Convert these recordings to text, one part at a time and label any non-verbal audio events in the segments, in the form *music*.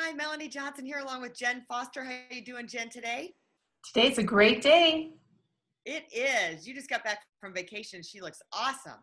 Hi, Melanie Johnson here along with Jen Foster. How are you doing, Jen, today? Today's a great day. It is. You just got back from vacation. She looks awesome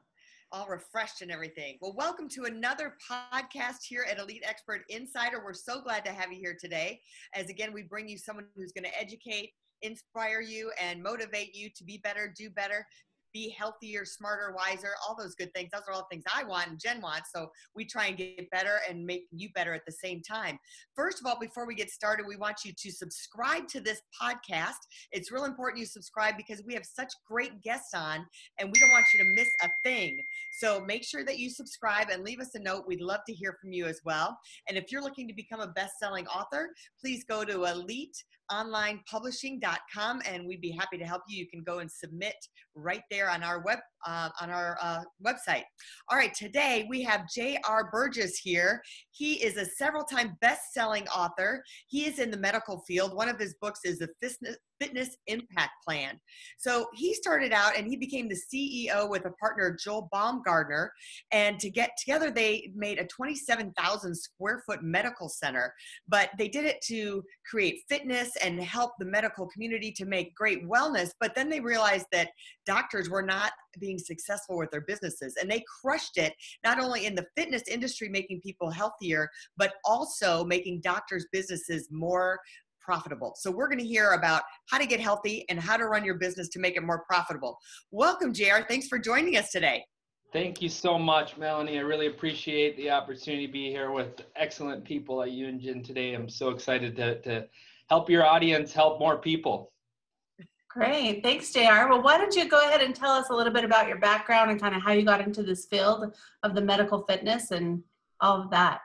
all refreshed and everything. Well, welcome to another podcast here at Elite Expert Insider. We're so glad to have you here today. As again, we bring you someone who's going to educate, inspire you, and motivate you to be better, do better, be healthier, smarter, wiser, all those good things. Those are all things I want and Jen wants. So we try and get better and make you better at the same time. First of all, before we get started, we want you to subscribe to this podcast. It's real important you subscribe because we have such great guests on and we don't want you to miss a thing. So make sure that you subscribe and leave us a note. We'd love to hear from you as well. And if you're looking to become a best selling author, please go to eliteonlinepublishing.com and we'd be happy to help you. You can go and submit right there on our web uh, on our uh, website. All right, today we have J.R. Burgess here. He is a several-time best-selling author. He is in the medical field. One of his books is the Fitness Impact Plan. So he started out and he became the CEO with a partner, Joel Baumgartner. And to get together, they made a 27,000 square foot medical center. But they did it to create fitness and help the medical community to make great wellness. But then they realized that doctors were not being successful with their businesses. And they crushed it, not only in the fitness industry, making people healthier, but also making doctors' businesses more profitable. So we're going to hear about how to get healthy and how to run your business to make it more profitable. Welcome, JR. Thanks for joining us today. Thank you so much, Melanie. I really appreciate the opportunity to be here with excellent people and Jen today. I'm so excited to, to help your audience help more people. Great. Thanks, JR. Well, why don't you go ahead and tell us a little bit about your background and kind of how you got into this field of the medical fitness and all of that?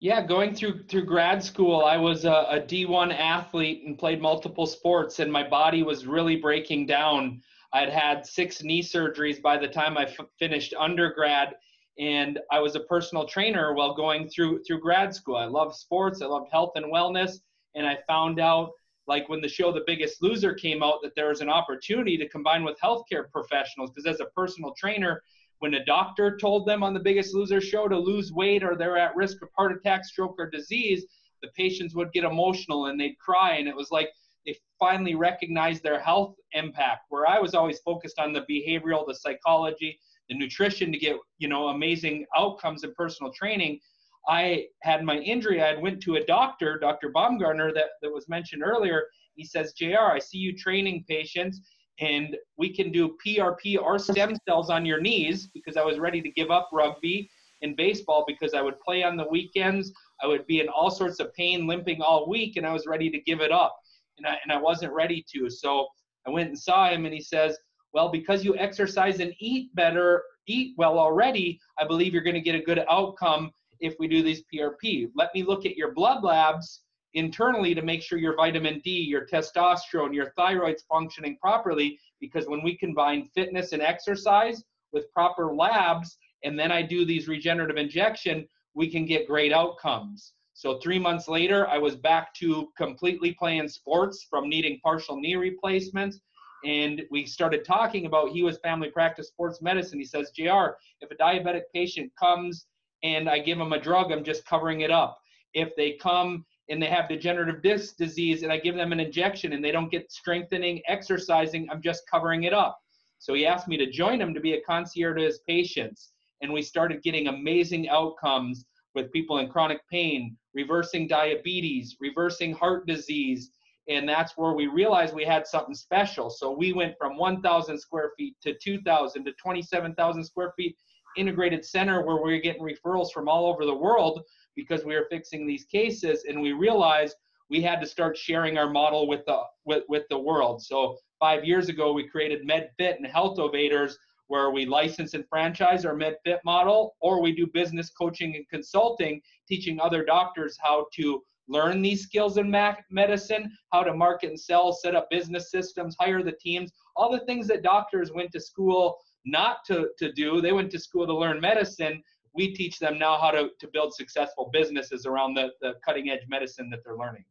Yeah, going through through grad school, I was a a D1 athlete and played multiple sports, and my body was really breaking down. I'd had six knee surgeries by the time I finished undergrad, and I was a personal trainer while going through through grad school. I loved sports, I loved health and wellness, and I found out like when the show The Biggest Loser came out that there was an opportunity to combine with healthcare professionals because as a personal trainer, when a doctor told them on the Biggest Loser show to lose weight or they're at risk of heart attack, stroke, or disease, the patients would get emotional and they'd cry. And it was like they finally recognized their health impact. Where I was always focused on the behavioral, the psychology, the nutrition to get you know amazing outcomes in personal training. I had my injury. I had went to a doctor, Dr. Baumgartner, that, that was mentioned earlier. He says, JR, I see you training patients and we can do PRP or stem cells on your knees because I was ready to give up rugby and baseball because I would play on the weekends. I would be in all sorts of pain, limping all week, and I was ready to give it up. And I, and I wasn't ready to. So I went and saw him, and he says, Well, because you exercise and eat better, eat well already, I believe you're going to get a good outcome if we do these PRP. Let me look at your blood labs internally to make sure your vitamin D, your testosterone, your thyroid's functioning properly. Because when we combine fitness and exercise with proper labs, and then I do these regenerative injection, we can get great outcomes. So three months later, I was back to completely playing sports from needing partial knee replacements. And we started talking about he was family practice sports medicine. He says, JR, if a diabetic patient comes and I give them a drug, I'm just covering it up. If they come and they have degenerative disc disease and I give them an injection and they don't get strengthening, exercising, I'm just covering it up. So he asked me to join him to be a concierge to his patients. And we started getting amazing outcomes with people in chronic pain, reversing diabetes, reversing heart disease. And that's where we realized we had something special. So we went from 1,000 square feet to 2,000 to 27,000 square feet integrated center where we we're getting referrals from all over the world because we were fixing these cases and we realized we had to start sharing our model with the with, with the world. So five years ago we created medfit and Healthovators where we license and franchise our medfit model or we do business coaching and consulting teaching other doctors how to learn these skills in medicine, how to market and sell, set up business systems, hire the teams, all the things that doctors went to school not to, to do. They went to school to learn medicine. We teach them now how to, to build successful businesses around the, the cutting edge medicine that they're learning.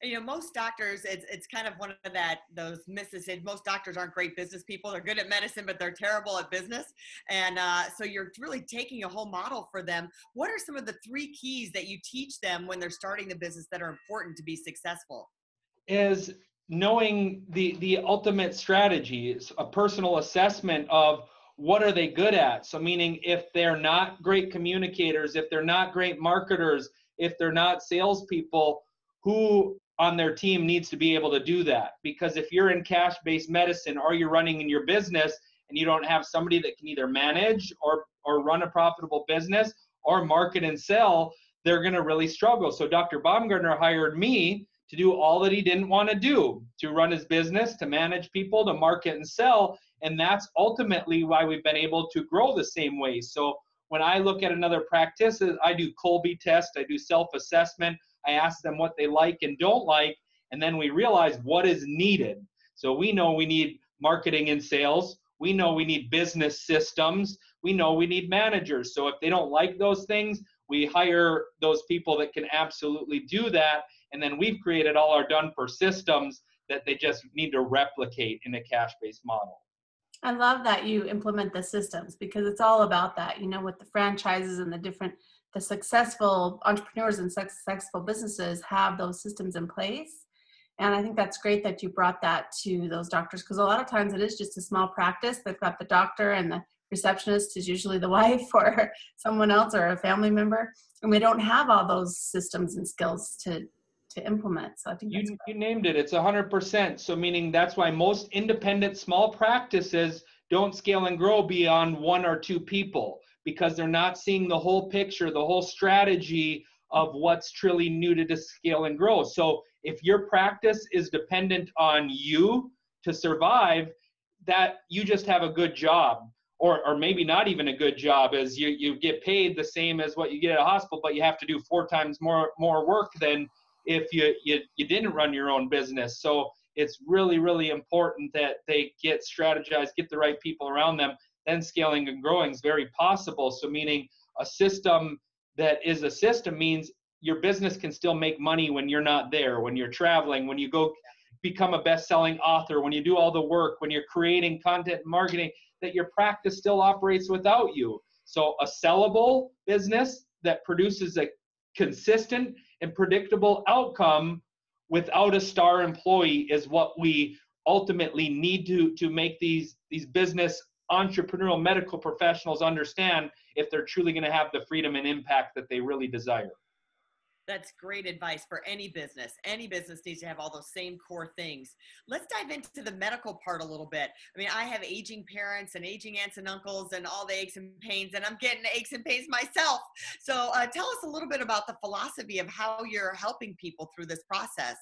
You know most doctors it's, it's kind of one of that those misses. Most doctors aren't great business people. They're good at medicine but they're terrible at business. And uh, so you're really taking a whole model for them. What are some of the three keys that you teach them when they're starting the business that are important to be successful? Is knowing the the ultimate strategy is a personal assessment of what are they good at. So meaning if they're not great communicators if they're not great marketers if they're not salespeople who on their team needs to be able to do that? Because if you're in cash based medicine or you're running in your business and you don't have somebody that can either manage or or run a profitable business or market and sell they're going to really struggle. So dr baumgartner hired me to do all that he didn't want to do to run his business to manage people to market and sell and that's ultimately why we've been able to grow the same way so when i look at another practice uh, i do Kolbe test i do self assessment I ask them what they like and don't like, and then we realize what is needed. So we know we need marketing and sales. We know we need business systems. We know we need managers. So if they don't like those things, we hire those people that can absolutely do that. And then we've created all our done for systems that they just need to replicate in a cash based model. I love that you implement the systems because it's all about that, you know, with the franchises and the different the successful entrepreneurs and successful businesses have those systems in place. And I think that's great that you brought that to those doctors because a lot of times it is just a small practice. They've got the doctor and the receptionist is usually the *laughs* wife or someone else or a family member, and we don't have all those systems and skills to to implement. So I think you, you named it. It's 100%. So meaning that's why most independent small practices don't scale and grow beyond one or two people because they're not seeing the whole picture, the whole strategy of what's truly needed to scale and grow. So if your practice is dependent on you to survive, that you just have a good job. Or, or maybe not even a good job as you, you get paid the same as what you get at a hospital, but you have to do four times more more work than if you, you you didn't run your own business. So it's really, really important that they get strategized, get the right people around them then scaling and growing is very possible. So, meaning a system that is a system means your business can still make money when you're not there, when you're traveling, when you go become a best selling author, when you do all the work, when you're creating content marketing, that your practice still operates without you. So, a sellable business that produces a consistent and predictable outcome without a star employee is what we ultimately need to to make these these business entrepreneurial medical professionals understand if they're truly going to have the freedom and impact that they really desire. That's great advice for any business. Any business needs to have all those same core things. Let's dive into the medical part a little bit. I mean, I have aging parents and aging aunts and uncles and all the aches and pains, and I'm getting aches and pains myself. So, uh, tell us a little bit about the philosophy of how you're helping people through this process.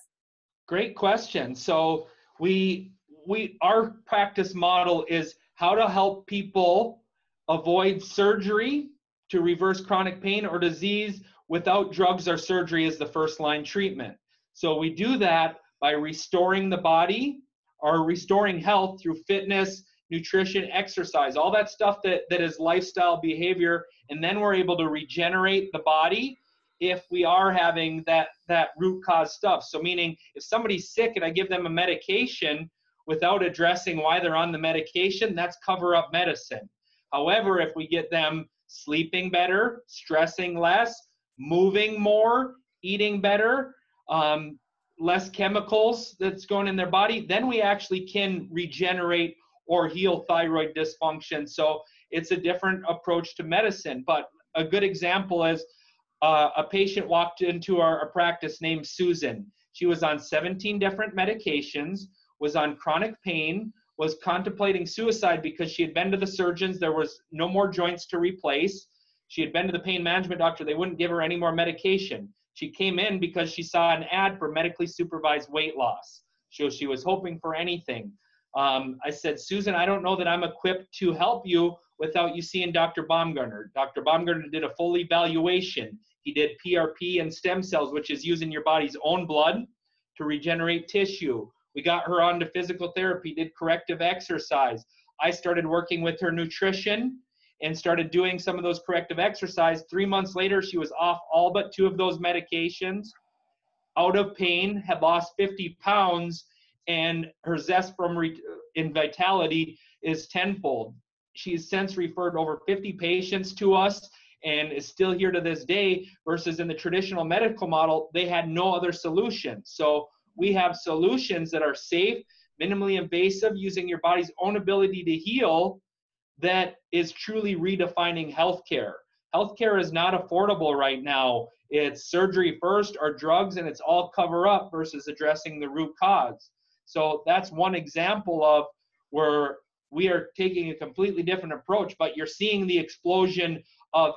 Great question. So, we we our practice model is how to help people avoid surgery to reverse chronic pain or disease without drugs or surgery as the first line treatment. So we do that by restoring the body or restoring health through fitness, nutrition, exercise, all that stuff that, that is lifestyle behavior. And then we're able to regenerate the body if we are having that, that root cause stuff. So meaning if somebody's sick and I give them a medication, without addressing why they're on the medication, that's cover up medicine. However, if we get them sleeping better, stressing less, moving more, eating better, um, less chemicals that's going in their body, then we actually can regenerate or heal thyroid dysfunction. So it's a different approach to medicine. But a good example is uh, a patient walked into our, our practice named Susan. She was on 17 different medications was on chronic pain, was contemplating suicide because she had been to the surgeons. There was no more joints to replace. She had been to the pain management doctor. They wouldn't give her any more medication. She came in because she saw an ad for medically supervised weight loss. So she was hoping for anything. Um, I said, Susan, I don't know that I'm equipped to help you without you seeing Dr. Baumgartner. Dr. Baumgartner did a full evaluation. He did PRP and stem cells, which is using your body's own blood to regenerate tissue. We got her onto physical therapy, did corrective exercise. I started working with her nutrition and started doing some of those corrective exercise. Three months later, she was off all but two of those medications, out of pain, had lost 50 pounds, and her zest from re- in vitality is tenfold. She's since referred over 50 patients to us and is still here to this day versus in the traditional medical model they had no other solution so we have solutions that are safe minimally invasive using your body's own ability to heal that is truly redefining healthcare healthcare is not affordable right now it's surgery first or drugs and it's all cover up versus addressing the root cause so that's one example of where we are taking a completely different approach but you're seeing the explosion of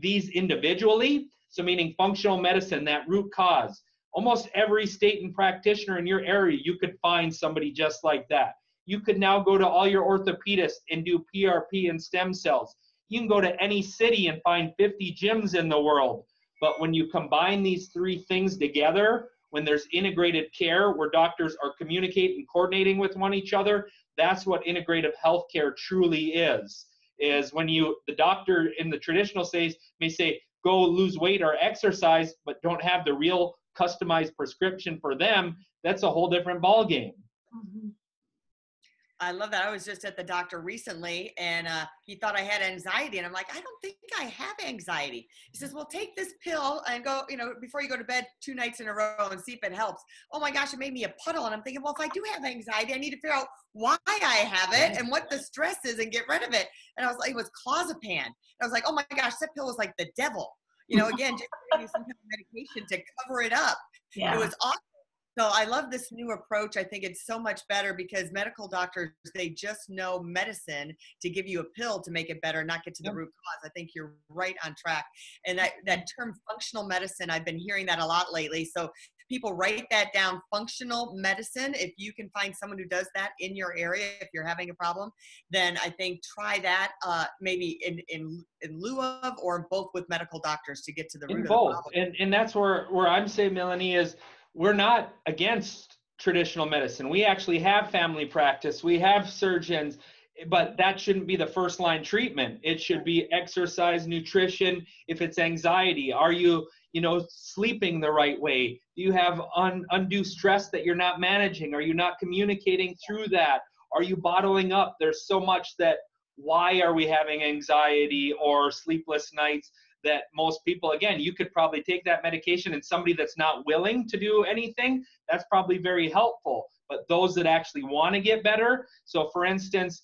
these individually, so meaning functional medicine, that root cause. Almost every state and practitioner in your area, you could find somebody just like that. You could now go to all your orthopedists and do PRP and stem cells. You can go to any city and find 50 gyms in the world. But when you combine these three things together, when there's integrated care where doctors are communicating and coordinating with one each other, that's what integrative healthcare truly is is when you the doctor in the traditional says may say go lose weight or exercise but don't have the real customized prescription for them that's a whole different ball game mm-hmm. I love that. I was just at the doctor recently and uh, he thought I had anxiety. And I'm like, I don't think I have anxiety. He says, Well, take this pill and go, you know, before you go to bed two nights in a row and see if it helps. Oh my gosh, it made me a puddle. And I'm thinking, Well, if I do have anxiety, I need to figure out why I have it and what the stress is and get rid of it. And I was like, It was clozapam. And I was like, Oh my gosh, that pill was like the devil. You know, again, just some kind of medication to cover it up. Yeah. It was awesome so I love this new approach. I think it's so much better because medical doctors they just know medicine to give you a pill to make it better, not get to the root cause. I think you're right on track. And that, that term functional medicine, I've been hearing that a lot lately. So people write that down functional medicine if you can find someone who does that in your area if you're having a problem then i think try that uh, maybe in, in in lieu of or both with medical doctors to get to the root in of both and and that's where where i'm saying melanie is we're not against traditional medicine. We actually have family practice, we have surgeons, but that shouldn't be the first line treatment. It should be exercise, nutrition. If it's anxiety, are you, you know, sleeping the right way? Do you have un, undue stress that you're not managing? Are you not communicating through that? Are you bottling up? There's so much that why are we having anxiety or sleepless nights? That most people again you could probably take that medication and somebody that's not willing to do anything that's probably very helpful. But those that actually want to get better so for instance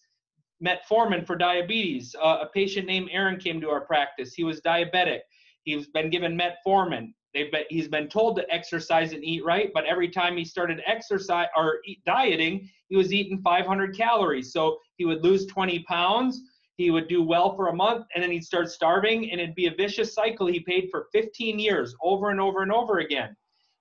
metformin for diabetes uh, a patient named aaron came to our practice. He was diabetic. He's been given metformin. They've been, he's been told to exercise and eat right, but every time he started exercise or eat, dieting, he was eating 500 calories. So he would lose 20 pounds, he would do well for a month and then he'd start starving and it'd be a vicious cycle. He paid for 15 years over and over and over again.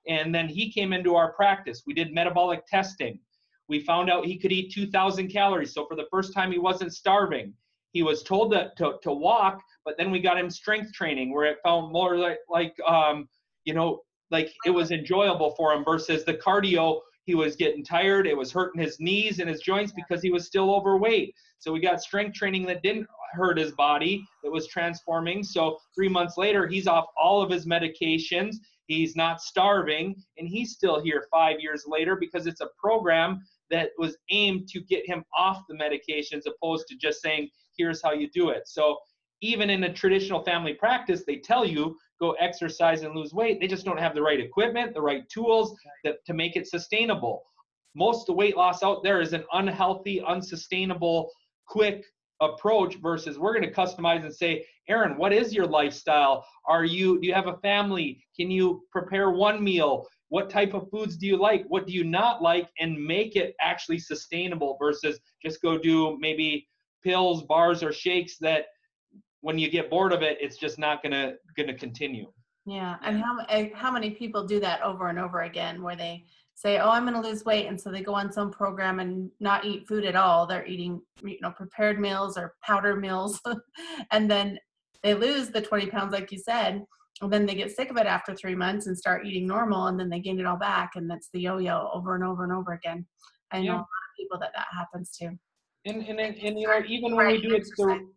And then he came into our practice. We did metabolic testing. We found out he could eat 2000 calories. So for the first time he wasn't starving. He was told to, to, to walk but then we got him strength training where it felt more like like um, you know like it was enjoyable for him versus the cardio he was getting tired it was hurting his knees and his joints because he was still overweight so we got strength training that didn't hurt his body, that was transforming. So three months later, he's off all of his medications. He's not starving, and he's still here five years later because it's a program that was aimed to get him off the medications opposed to just saying, here's how you do it. So even in a traditional family practice, they tell you go exercise and lose weight. They just don't have the right equipment, the right tools that, to make it sustainable. Most of the weight loss out there is an unhealthy, unsustainable quick approach versus we're going to customize and say aaron what is your lifestyle? Are you do you have a family? Can you prepare one meal? What type of foods do you like? What do you not like? and make it actually sustainable versus just go do maybe pills bars or shakes that when you get bored of it it's just not going to going to continue Yeah, and how eh, how many people do that over and over again, where they say, "Oh, I'm going to lose weight," and so they go on some program and not eat food at all. They're eating, you know, prepared meals or powder meals, *laughs* and then they lose the 20 pounds, like you said, and then they get sick of it after three months and start eating normal, and then they gain it all back, and that's the yo-yo over and over and over again. I know yeah. a lot of people that that happens to. And and and, and you know, even when we do it the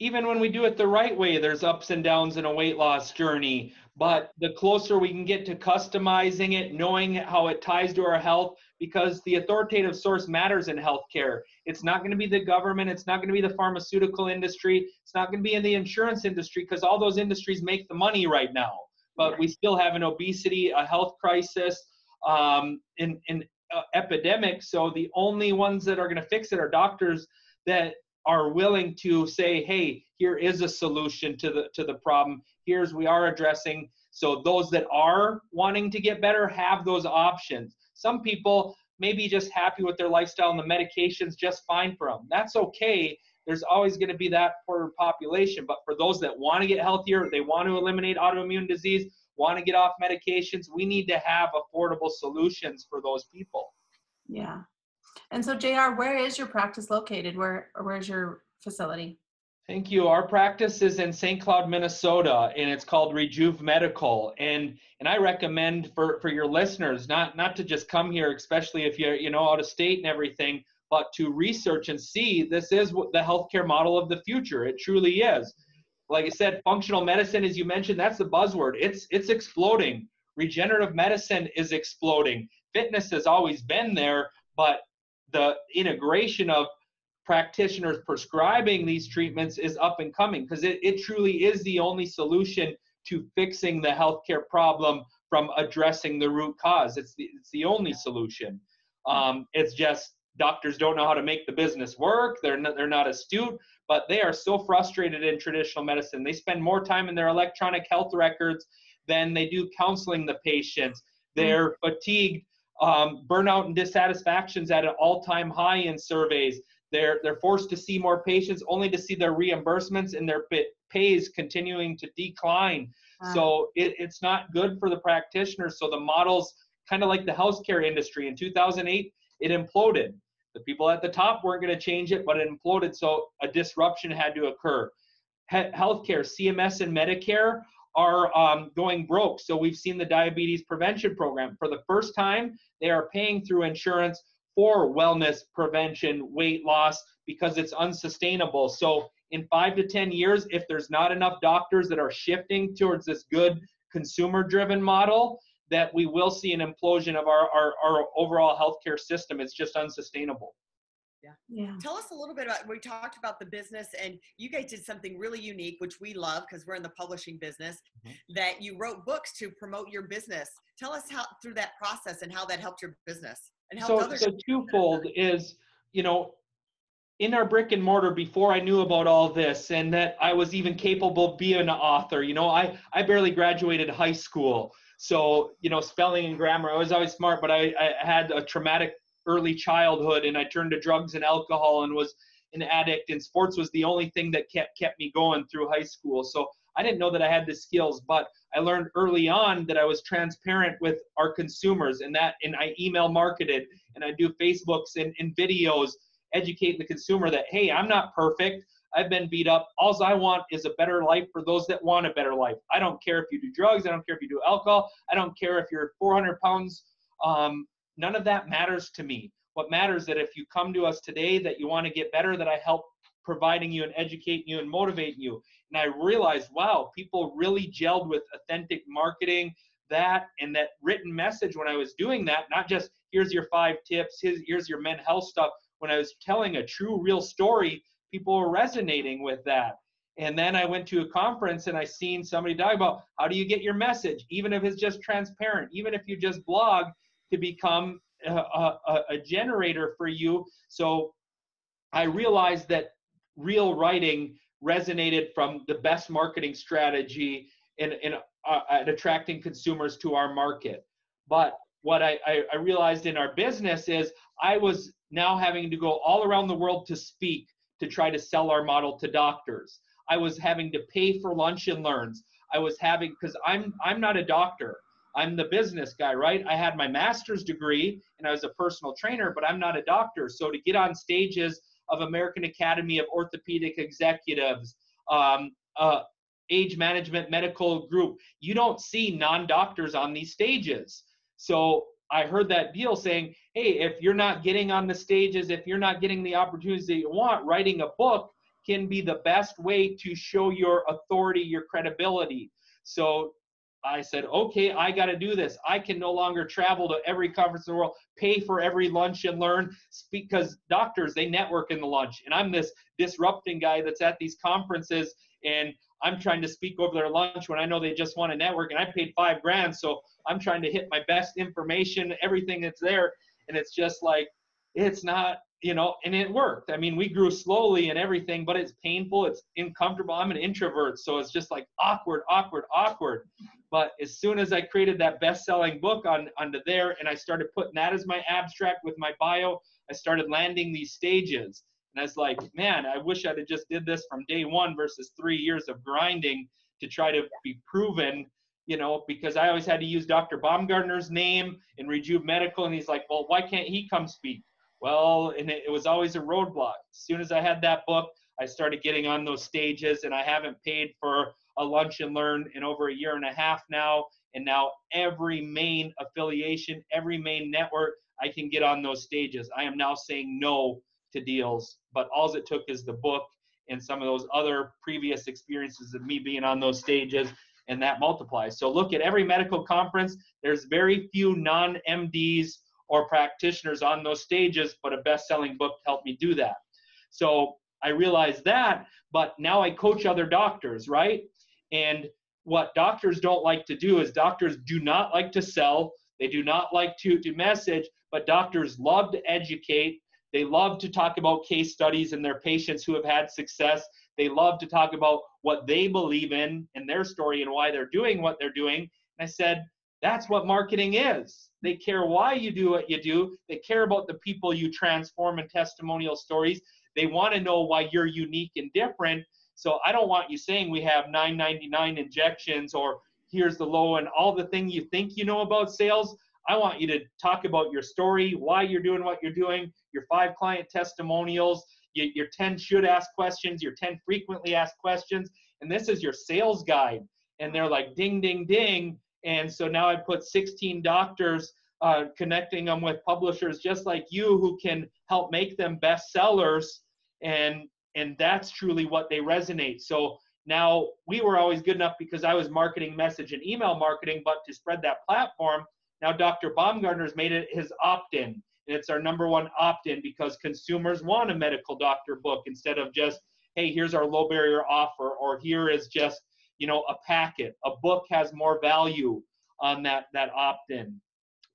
even when we do it the right way, there's ups and downs in a weight loss journey. But the closer we can get to customizing it, knowing how it ties to our health, because the authoritative source matters in healthcare. It's not going to be the government, it's not going to be the pharmaceutical industry, it's not going to be in the insurance industry, because all those industries make the money right now. But we still have an obesity, a health crisis, um, in, in uh, epidemic. So the only ones that are going to fix it are doctors that are willing to say, hey, here is a solution to the to the problem. Here's we are addressing. So those that are wanting to get better have those options. Some people may be just happy with their lifestyle and the medications just fine for them. That's okay. There's always going to be that for population. But for those that want to get healthier, they want to eliminate autoimmune disease, want to get off medications, we need to have affordable solutions for those people. Yeah. And so, JR, where is your practice located? Where where's your facility? Thank you. Our practice is in St. Cloud, Minnesota, and it's called Rejuve Medical. And and I recommend for for your listeners not not to just come here, especially if you're you know out of state and everything, but to research and see this is the healthcare model of the future. It truly is. Like I said, functional medicine, as you mentioned, that's the buzzword. It's it's exploding. Regenerative medicine is exploding. Fitness has always been there, but the integration of practitioners prescribing these treatments is up and coming because it, it truly is the only solution to fixing the healthcare problem from addressing the root cause. It's the, it's the only solution. Um, it's just doctors don't know how to make the business work. They're not, they're not astute, but they are so frustrated in traditional medicine. They spend more time in their electronic health records than they do counseling the patients. They're mm-hmm. fatigued um, burnout and dissatisfactions at an all-time high in surveys. They're they're forced to see more patients only to see their reimbursements and their pays continuing to decline. Wow. So it, it's not good for the practitioners. So the models, kind of like the healthcare industry in 2008, it imploded. The people at the top weren't going to change it, but it imploded. So a disruption had to occur. He- healthcare, CMS and Medicare are um, going broke. So we've seen the diabetes prevention program. For the first time, they are paying through insurance for wellness prevention, weight loss, because it's unsustainable. So in five to 10 years, if there's not enough doctors that are shifting towards this good consumer driven model, that we will see an implosion of our, our, our overall healthcare system. It's just unsustainable. Yeah. Yeah. Tell us a little bit about we talked about the business and you guys did something really unique which we love because we're in the publishing business mm-hmm. that you wrote books to promote your business. Tell us how through that process and how that helped your business and helped so, others. So twofold is, you know, in our brick and mortar before I knew about all this and that I was even capable of being an author. You know, I I barely graduated high school. So, you know, spelling and grammar, I was always smart, but I, I had a traumatic early childhood and I turned to drugs and alcohol and was an addict and sports was the only thing that kept kept me going through high school. So I didn't know that I had the skills, but I learned early on that I was transparent with our consumers and that and I email marketed and I do Facebooks and, and videos educating the consumer that hey, I'm not perfect. I've been beat up. All I want is a better life for those that want a better life. I don't care if you do drugs. I don't care if you do alcohol. I don't care if you're 400 pounds um, none of that matters to me. What matters is that if you come to us today that you want to get better, that I help providing you and educating you and motivating you. And I realized, wow, people really gelled with authentic marketing, that and that written message when I was doing that, not just here's your five tips, here's your men health stuff. When I was telling a true, real story, people were resonating with that. And then I went to a conference and I seen somebody talk about how do you get your message, even if it's just transparent, even if you just blog, to become a, a, a generator for you. So I realized that real writing resonated from the best marketing strategy in, in uh, at attracting consumers to our market. But what I, I, I realized in our business is I was now having to go all around the world to speak to try to sell our model to doctors. I was having to pay for lunch and learns. I was having because I'm I'm not a doctor. I'm the business guy, right? I had my master's degree and I was a personal trainer, but I'm not a doctor. So to get on stages of American Academy of Orthopedic Executives, um, uh, age management medical group, you don't see non-doctors on these stages. So I heard that deal saying, hey, if you're not getting on the stages, if you're not getting the opportunities that you want, writing a book can be the best way to show your authority, your credibility. So I said, okay, I got to do this. I can no longer travel to every conference in the world, pay for every lunch and learn, because doctors they network in the lunch, and I'm this disrupting guy that's at these conferences, and I'm trying to speak over their lunch when I know they just want to network, and I paid five grand, so I'm trying to hit my best information, everything that's there, and it's just like it's not you know, and it worked. I mean, we grew slowly and everything, but it's painful. It's uncomfortable. I'm an introvert, so it's just like awkward, awkward, awkward. But as soon as I created that best-selling book on onto there, and I started putting that as my abstract with my bio, I started landing these stages. And I was like, man, I wish I'd have just did this from day one versus three years of grinding to try to be proven you know, because I always had to use Dr. Baumgartner's name in Rejuve Medical, and he's like, well, why can't he come speak? Well, and it, it was always a roadblock. As soon as I had that book, I started getting on those stages, and I haven't paid for a lunch and learn in over a year and a half now. And now every main affiliation, every main network, I can get on those stages. I am now saying no to deals, but all it took is the book and some of those other previous experiences of me being on those stages, and that multiplies. So look at every medical conference. There's very few non-MDs or practitioners on those stages, but a best selling book helped me do that. So I realized that, but now I coach other doctors, right? And what doctors don't like to do is doctors do not like to sell, they do not like to, to message, but doctors love to educate. They love to talk about case studies and their patients who have had success. They love to talk about what they believe in and their story and why they're doing what they're doing. And I said, that's what marketing is. They care why you do what you do. They care about the people you transform in testimonial stories. They want to know why you're unique and different. So I don't want you saying we have 999 injections or here's the low and all the thing you think you know about sales. I want you to talk about your story, why you're doing what you're doing, your five client testimonials, your 10 should ask questions, your 10 frequently asked questions, and this is your sales guide. And they're like ding, ding, ding. And so now I put 16 doctors uh, connecting them with publishers just like you who can help make them bestsellers. And, and that's truly what they resonate. So now we were always good enough because I was marketing message and email marketing, but to spread that platform, now Dr. Baumgartner's made it his opt-in. And it's our number one opt-in because consumers want a medical doctor book instead of just, hey, here's our low barrier offer, or here is just you know, a packet. A book has more value on that, that opt-in.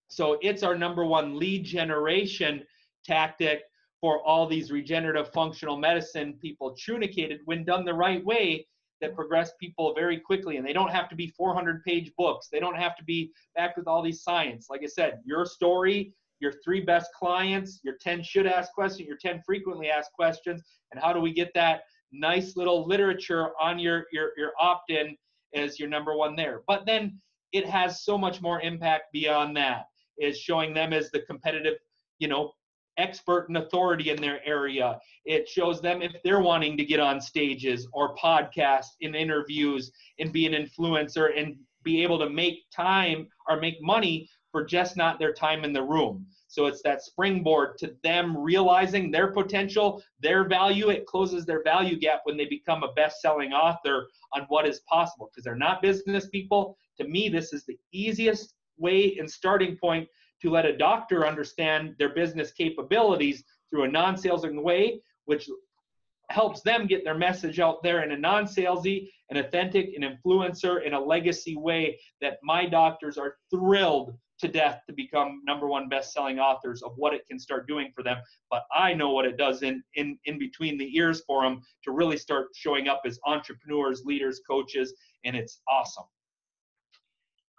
So it's our number one lead generation tactic for all these regenerative functional medicine people trunicated when done the right way that progress people very quickly and they don't have to be 400 page books they don't have to be backed with all these science like i said your story your three best clients your 10 should ask questions your 10 frequently asked questions and how do we get that nice little literature on your your, your opt-in as your number one there. But then it has so much more impact beyond that. Is showing them as the competitive you know expert and authority in their area. It shows them if they're wanting to get on stages or podcasts in interviews and be an influencer and be able to make time or make money for just not their time in the room so it's that springboard to them realizing their potential, their value. It closes their value gap when they become a best selling author on what is possible because they're not business people. To me, this is the easiest way and starting point to let a doctor understand their business capabilities through a non salesing way, which helps them get their message out there in a non salesy, an authentic, an influencer, in a legacy way that my doctors are thrilled to death to become number one best-selling authors of what it can start doing for them. But i know what it does in in in between the ears for them to really start showing up as entrepreneurs leaders coaches and it's awesome.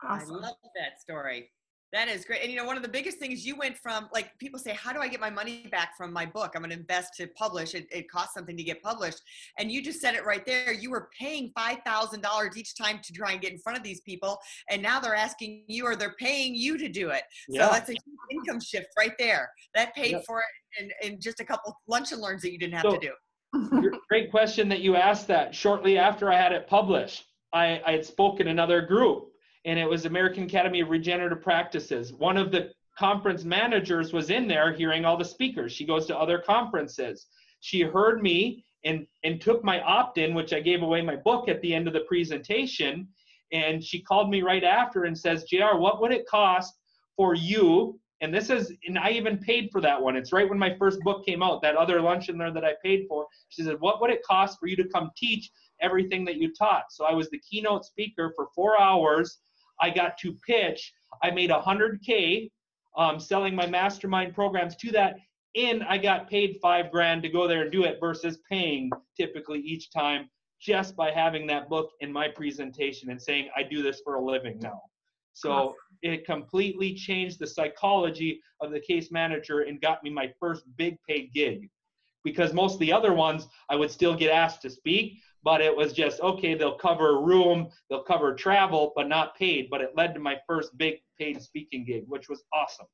Awesome. i love that story That is great. And you know, one of the biggest things you went from like people say, How do I get my money back from my book? I'm going to invest to publish. It, it costs something to get published. And you just said it right there. You were paying $5,000 each time to try and get in front of these people. And now they're asking you or they're paying you to do it. Yeah. So that's a huge income shift right there. That paid yep. for it in, in just a couple lunch and learns that you didn't have so, to do. *laughs* great question that you asked that. Shortly after I had it published, I, I had spoken another group and it was American Academy of Regenerative Practices. One of the conference managers was in there hearing all the speakers. She goes to other conferences. She heard me and and took my opt-in, which I gave away my book at the end of the presentation. And she called me right after and says, JR, what would it cost for you? And this is, and I even paid for that one. It's right when my first book came out, that other lunch in there that I paid for. She said, What would it cost for you to come teach everything that you taught? So I was the keynote speaker for four hours I got to pitch. I made 100K um, selling my mastermind programs to that. And I got paid five grand to go there and do it versus paying typically each time just by having that book in my presentation and saying, I do this for a living now. So awesome. it completely changed the psychology of the case manager and got me my first big paid gig. Because most of the other ones, I would still get asked to speak, but it was just okay they'll cover room they'll cover travel but not paid. But it led to my first big paid speaking gig which was awesome.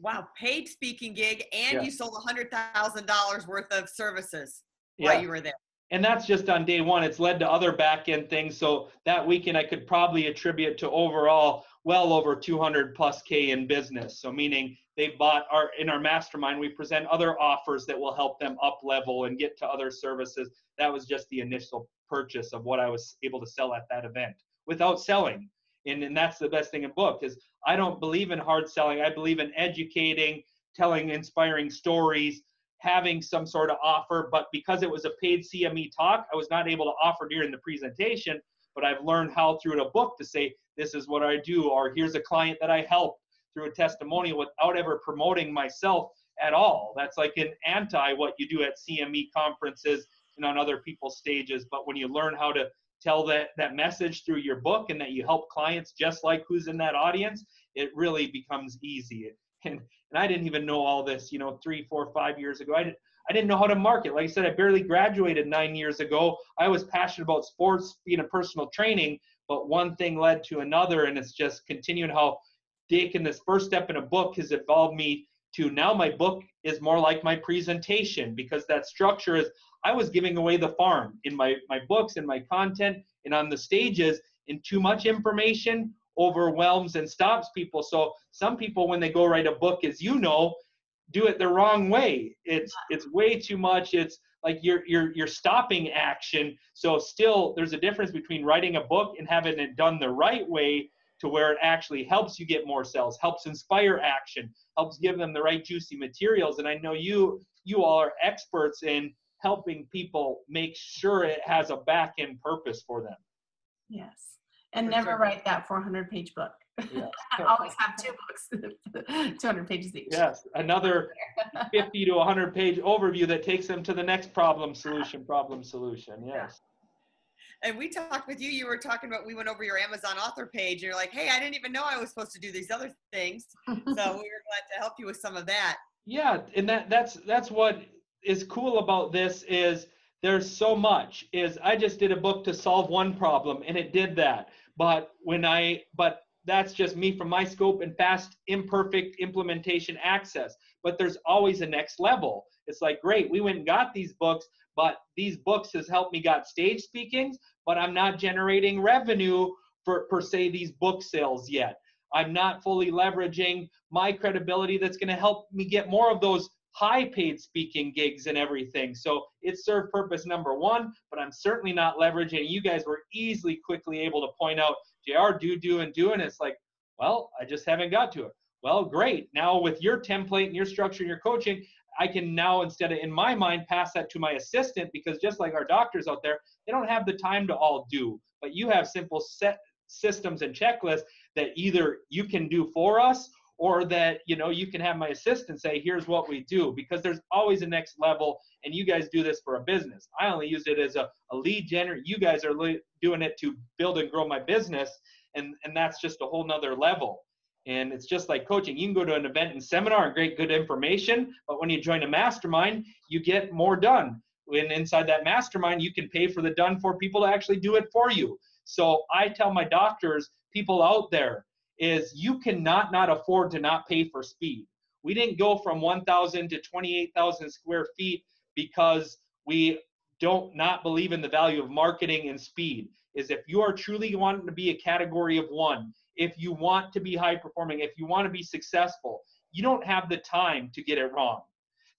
Wow paid speaking gig and yeah. you sold a hundred thousand dollars worth of services yeah. while you were there. And that's just on day one. It's led to other back end things. So that weekend i could probably attribute to overall well over 200 plus k in business. So meaning they bought our in our mastermind we present other offers that will help them up level and get to other services. That was just the initial purchase of what i was able to sell at that event without selling. And, and that's the best thing in book is i don't believe in hard selling. I believe in educating telling inspiring stories having some sort of offer. But because it was a paid cme talk i was not able to offer during the presentation. But i've learned how through a book to say this is what i do or here's a client that i help through a testimonial without ever promoting myself at all. That's like an anti what you do at CME conferences and on other people's stages. But when you learn how to tell that, that message through your book and that you help clients just like who's in that audience, it really becomes easy. And, and I didn't even know all this, you know, three, four, five years ago. I didn't, I didn't know how to market. Like I said, I barely graduated nine years ago. I was passionate about sports, being a personal training, but one thing led to another, and it's just continuing how taken this first step in a book has evolved me to now my book is more like my presentation because that structure is I was giving away the farm in my, my books and my content and on the stages, and too much information overwhelms and stops people. So some people, when they go write a book, as you know, do it the wrong way. It's it's way too much. It's like you're you're you're stopping action. So still, there's a difference between writing a book and having it done the right way to where it actually helps you get more sales, helps inspire action, helps give them the right juicy materials. And I know you you all are experts in helping people make sure it has a back end purpose for them. Yes. And for never sure. write that 400 page book. Yeah. *laughs* always have two books, *laughs* 200 pages each. Yes, another 50 to 100 page overview that takes them to the next problem solution, problem solution. Yes and we talked with you. You were talking about we went over your Amazon author page. You're like, hey, I didn't even know I was supposed to do these other things. so *laughs* we were glad to help you with some of that. Yeah, and that that's that's what is cool about this is there's so much is I just did a book to solve one problem and it did that. But when I but that's just me from my scope and fast imperfect implementation access. But there's always a next level. It's like great, we went and got these books, but these books has helped me got stage speakings, but I'm not generating revenue for per se these book sales yet. I'm not fully leveraging my credibility that's going to help me get more of those high paid speaking gigs and everything. So it served purpose number one, but I'm certainly not leveraging. You guys were easily quickly able to point out, JR, do, do, and do. And it's like, well, I just haven't got to it. Well, great. Now with your template and your structure and your coaching, I can now instead of in my mind pass that to my assistant because just like our doctors out there, they don't have the time to all do. But you have simple set systems and checklists that either you can do for us or that you know you can have my assistant say here's what we do because there's always a next level and you guys do this for a business i only use it as a, a lead generator you guys are doing it to build and grow my business and and that's just a whole nother level And it's just like coaching. You can go to an event and seminar and great good information, but when you join a mastermind, you get more done. When inside that mastermind, you can pay for the done for people to actually do it for you. So I tell my doctors, people out there, is you cannot not afford to not pay for speed. We didn't go from 1,000 to 28,000 square feet because we don't not believe in the value of marketing and speed. Is if you are truly wanting to be a category of one, if you want to be high performing, if you want to be successful, you don't have the time to get it wrong.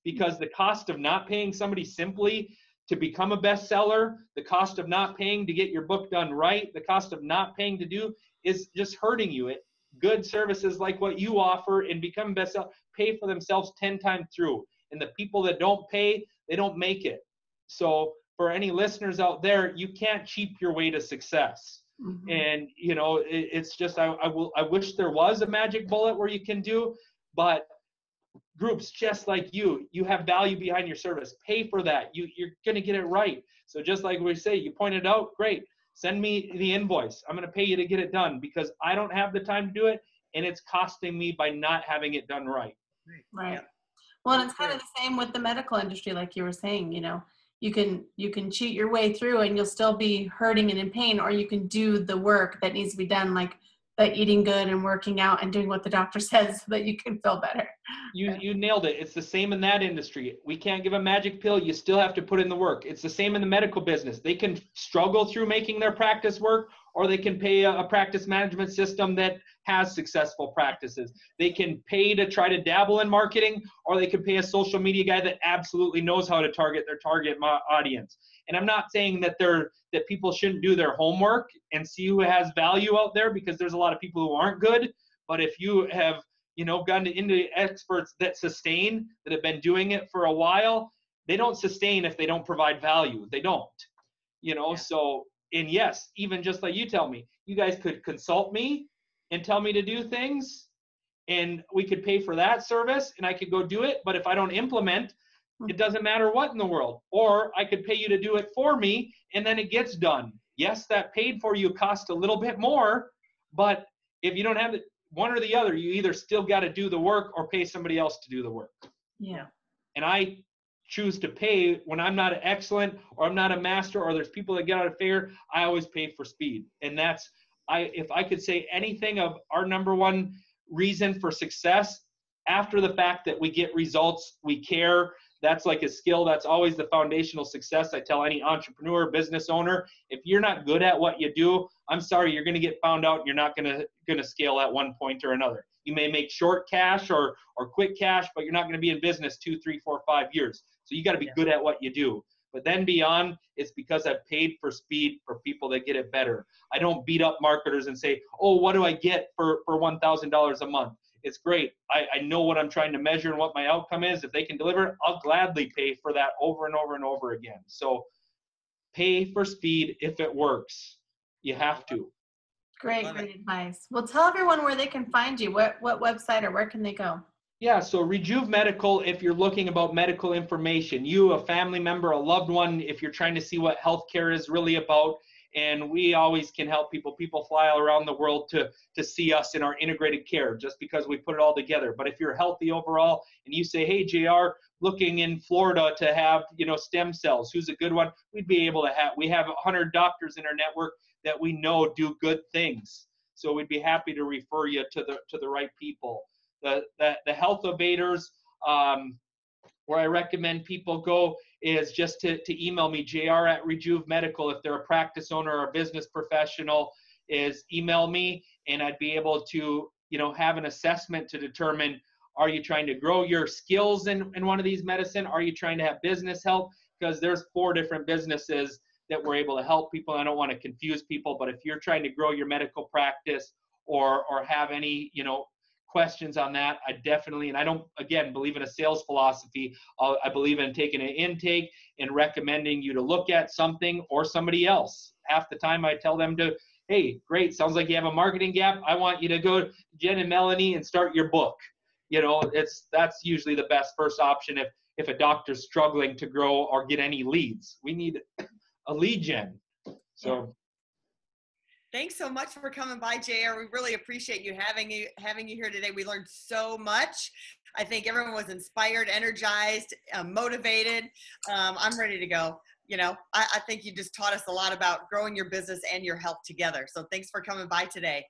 Because the cost of not paying somebody simply to become a bestseller, the cost of not paying to get your book done right, the cost of not paying to do is just hurting you. It, good services like what you offer and become bestseller pay for themselves 10 times through. And the people that don't pay, they don't make it. So for any listeners out there, you can't cheap your way to success. Mm-hmm. And you know, it, it's just I, I will I wish there was a magic bullet where you can do, but groups just like you, you have value behind your service. Pay for that. You you're gonna get it right. So just like we say, you pointed out, great. Send me the invoice. I'm gonna pay you to get it done because I don't have the time to do it, and it's costing me by not having it done right. Right. Yeah. Well, and it's kind of the same with the medical industry, like you were saying. You know, you can you can cheat your way through and you'll still be hurting and in pain or you can do the work that needs to be done like the eating good and working out and doing what the doctor *laughs* says so that you can feel better you you nailed it it's the same in that industry we can't give a magic pill you still have to put in the work it's the same in the medical business they can struggle through making their practice work or they can pay a, a, practice management system that has successful practices. They can pay to try to dabble in marketing, or they can pay a social media guy that absolutely knows how to target their target audience. And I'm not saying that they're that people shouldn't do their homework and see who has value out there because there's a lot of people who aren't good. But if you have you know gotten into experts that sustain that have been doing it for a while, they don't sustain if they don't provide value. They don't. You know, yeah. so and yes, even just like you tell me, you guys could consult me and tell me to do things and we could pay for that service and I could go do it. But if I don't implement, it mm-hmm. doesn't matter what in the world. Or I could pay you to do it for me and then it gets done. Yes, that paid for you cost a little bit more, but if you don't have it, one or the other, you either still got to do the work or pay somebody else to do the work. Yeah. And I choose to pay when I'm not an excellent or I'm not a master or there's people that get out of favor, I always pay for speed. And that's I if I could say anything of our number one reason for success after the fact that we get results, we care. That's like a skill. That's always the foundational success. I tell any entrepreneur, business owner, if you're not good at what you do, I'm sorry, you're going to get found out. You're not going to going to scale at one point or another. You may make short cash or or quick cash, but you're not going to be in business two, three, four, five years. So you got to be yeah. good at what you do. But then beyond, it's because I've paid for speed for people that get it better. I don't beat up marketers and say, oh, what do I get for, for $1,000 a month? It's great. I, I know what I'm trying to measure and what my outcome is. If they can deliver, I'll gladly pay for that over and over and over again. So pay for speed if it works. You have to. Great, great advice. Well, tell everyone where they can find you. What what website or where can they go? Yeah, so Rejuve Medical, if you're looking about medical information, you, a family member, a loved one, if you're trying to see what healthcare is really about, and we always can help people. People fly all around the world to to see us in our integrated care just because we put it all together. But if you're healthy overall and you say, "Hey, Jr., looking in Florida to have you know stem cells, who's a good one?" We'd be able to have. We have 100 doctors in our network that we know do good things, so we'd be happy to refer you to the to the right people the, the, the health evaders, um, where I recommend people go is just to, to email me, jr at Rejuve Medical. If they're a practice owner or a business professional, is email me and I'd be able to, you know, have an assessment to determine are you trying to grow your skills in, in one of these medicine? Are you trying to have business help? Because there's four different businesses that we're able to help people. I don't want to confuse people, but if you're trying to grow your medical practice or or have any, you know, questions on that, I definitely, and I don't, again, believe in a sales philosophy. Uh, I believe in taking an intake and recommending you to look at something or somebody else. Half the time I tell them to, hey, great, sounds like you have a marketing gap. I want you to go to Jen and Melanie and start your book. You know, it's that's usually the best first option if if a doctor's struggling to grow or get any leads. We need a lead gen. So Thanks so much for coming by, JR. We really appreciate you having you having you here today. We learned so much. I think everyone was inspired, energized, uh, motivated. Um, I'm ready to go. You know, I, I think you just taught us a lot about growing your business and your health together. So thanks for coming by today.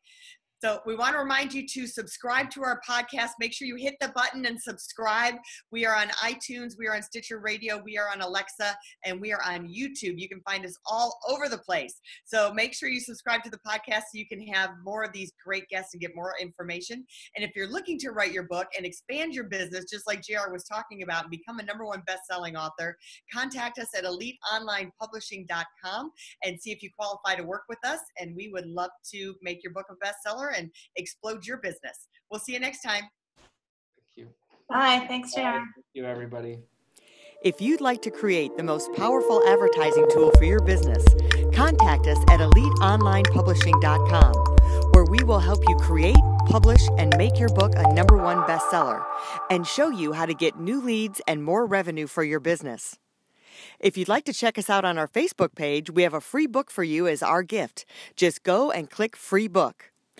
So we want to remind you to subscribe to our podcast. Make sure you hit the button and subscribe. We are on iTunes, we are on Stitcher Radio, we are on Alexa, and we are on YouTube. You can find us all over the place. So make sure you subscribe to the podcast so you can have more of these great guests and get more information. And if you're looking to write your book and expand your business, just like JR was talking about, and become a number one best-selling author, contact us at eliteonlinepublishing.com and see if you qualify to work with us. And we would love to make your book a bestseller and explode your business. We'll see you next time. Thank you. Bye. Thanks, JR. Thank you, everybody. If you'd like to create the most powerful advertising tool for your business, contact us at eliteonlinepublishing.com, where we will help you create, publish, and make your book a number one bestseller and show you how to get new leads and more revenue for your business. If you'd like to check us out on our Facebook page, we have a free book for you as our gift. Just go and click free book.